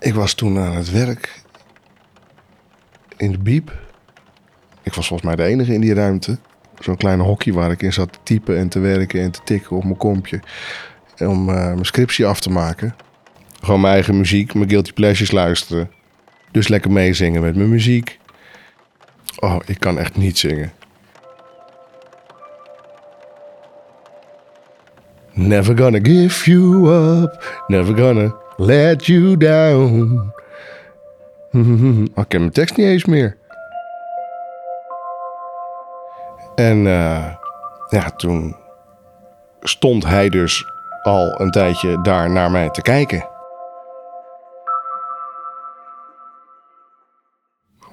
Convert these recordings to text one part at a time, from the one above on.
Ik was toen aan het werk in de biep. Ik was volgens mij de enige in die ruimte. Zo'n kleine hokje waar ik in zat te typen en te werken en te tikken op mijn kompje. Om eh, mijn scriptie af te maken. Gewoon mijn eigen muziek, mijn guilty pleasures luisteren. Dus lekker meezingen met mijn muziek. Oh, ik kan echt niet zingen. Never gonna give you up. Never gonna let you down. Oh, ik ken mijn tekst niet eens meer. En eh, ja, toen stond hij dus al een tijdje daar naar mij te kijken.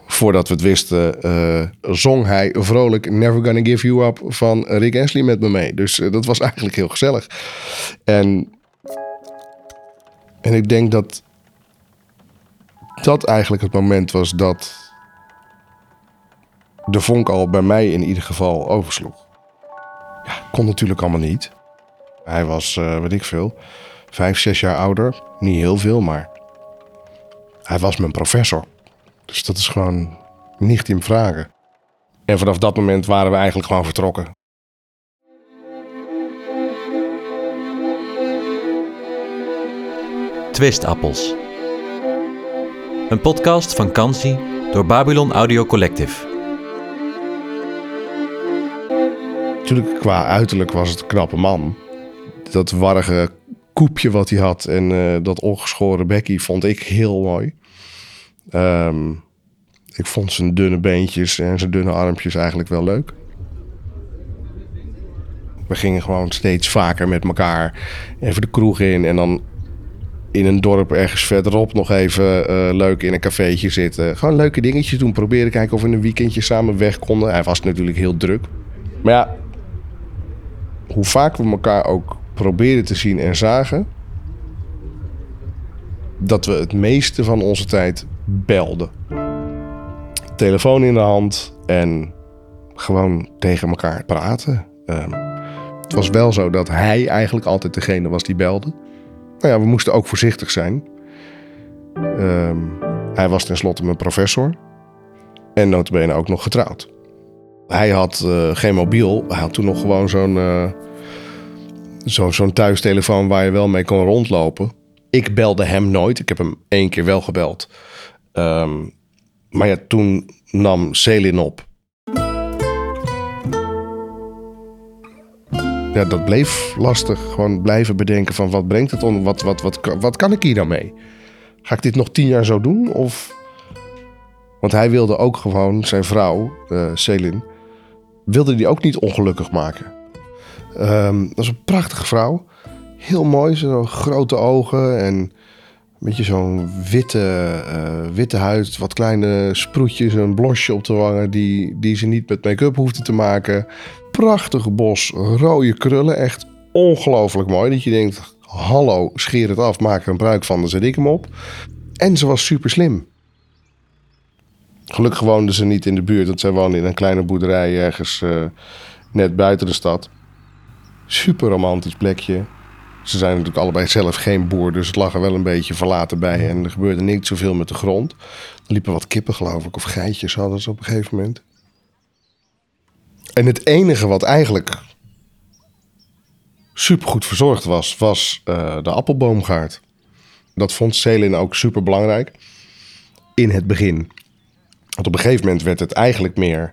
Voordat we het wisten, eh, zong hij vrolijk Never Gonna Give You Up van Rick Astley met me mee. Dus eh, dat was eigenlijk heel gezellig. En, en ik denk dat dat eigenlijk het moment was dat de vonk al bij mij in ieder geval oversloeg. Ja, kon natuurlijk allemaal niet. Hij was, uh, weet ik veel, vijf, zes jaar ouder. Niet heel veel, maar hij was mijn professor. Dus dat is gewoon niet in vragen. En vanaf dat moment waren we eigenlijk gewoon vertrokken. Twistappels. Een podcast van Kansi door Babylon Audio Collective. Natuurlijk, qua uiterlijk was het een knappe man. Dat warrige koepje wat hij had en uh, dat ongeschoren bekkie vond ik heel mooi. Um, ik vond zijn dunne beentjes en zijn dunne armpjes eigenlijk wel leuk. We gingen gewoon steeds vaker met elkaar even de kroeg in en dan in een dorp ergens verderop nog even uh, leuk in een cafeetje zitten. Gewoon leuke dingetjes doen. Proberen kijken of we een weekendje samen weg konden. Hij was natuurlijk heel druk. Maar ja, hoe vaak we elkaar ook probeerden te zien en zagen, dat we het meeste van onze tijd belden. Telefoon in de hand en gewoon tegen elkaar praten. Um, het was wel zo dat hij eigenlijk altijd degene was die belde. Nou ja, we moesten ook voorzichtig zijn. Um, hij was tenslotte mijn professor. En notabene ook nog getrouwd. Hij had uh, geen mobiel. Hij had toen nog gewoon zo'n uh, zo, zo'n thuistelefoon waar je wel mee kon rondlopen. Ik belde hem nooit. Ik heb hem één keer wel gebeld. Um, maar ja, toen nam Selin op. Ja, dat bleef lastig. Gewoon blijven bedenken van wat brengt het om? Wat, wat, wat, wat kan ik hier nou mee? Ga ik dit nog tien jaar zo doen? Of... Want hij wilde ook gewoon zijn vrouw, uh, Selin, wilde die ook niet ongelukkig maken. Um, dat is een prachtige vrouw. Heel mooi, zo grote ogen en beetje zo'n witte, uh, witte huid, wat kleine sproetjes, een blosje op de wangen die, die ze niet met make-up hoefde te maken. Prachtige bos, rode krullen, echt ongelooflijk mooi. Dat je denkt, hallo, scheer het af, maak er een bruik van, dan zet ik hem op. En ze was super slim. Gelukkig woonden ze niet in de buurt, want zij woonde in een kleine boerderij ergens uh, net buiten de stad. Super romantisch plekje. Ze zijn natuurlijk allebei zelf geen boer, dus het lag er wel een beetje verlaten bij. En er gebeurde niet zoveel met de grond. Er liepen wat kippen, geloof ik, of geitjes hadden ze op een gegeven moment. En het enige wat eigenlijk supergoed verzorgd was, was uh, de appelboomgaard. Dat vond Selin ook super belangrijk in het begin. Want op een gegeven moment werd het eigenlijk meer,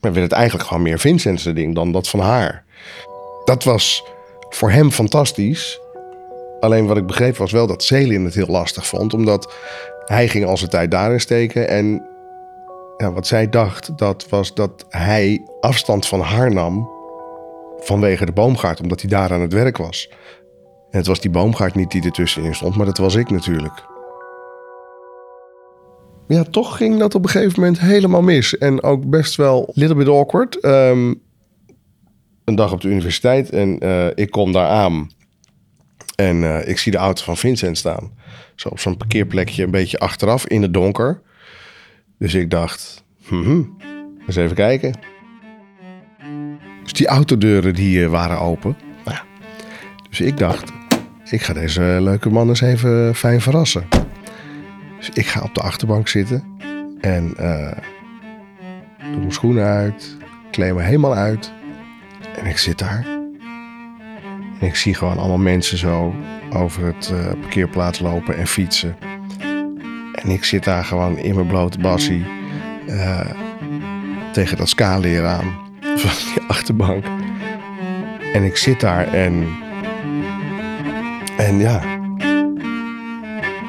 werd het eigenlijk gewoon meer Vincent's ding dan dat van haar. Dat was voor hem fantastisch. Alleen wat ik begreep was wel dat Selin het heel lastig vond. Omdat hij ging al zijn tijd daarin steken. En wat zij dacht, dat was dat hij afstand van haar nam vanwege de boomgaard. Omdat hij daar aan het werk was. En het was die boomgaard niet die ertussenin stond, maar dat was ik natuurlijk. Ja, toch ging dat op een gegeven moment helemaal mis. En ook best wel little bit awkward. Um, een dag op de universiteit en uh, ik kom daar aan. En uh, ik zie de auto van Vincent staan. Zo op zo'n parkeerplekje een beetje achteraf in het donker. Dus ik dacht, hmm, eens even kijken. Dus die autodeuren die uh, waren open. Nou ja. Dus ik dacht, ik ga deze leuke man eens even fijn verrassen. Dus ik ga op de achterbank zitten en eh doe mijn schoenen uit, kleed me helemaal uit en ik zit daar. En ik zie gewoon allemaal mensen zo over het eh, parkeerplaats lopen en fietsen. En ik zit daar gewoon in mijn blote bassie eh, tegen dat skaleer aan van die achterbank. En ik zit daar en. En ja.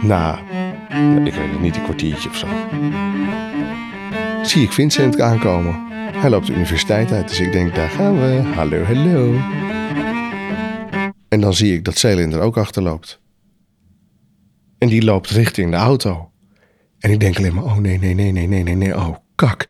Na, ik weet het niet, een kwartiertje of zo. Zie ik Vincent aankomen. Hij loopt de universiteit uit, dus ik denk, daar gaan we. Hallo, hallo. En dan zie ik dat Selin er ook achter loopt. En die loopt richting de auto. En ik denk alleen maar, oh nee, nee, nee, nee, nee, nee, nee, oh kak.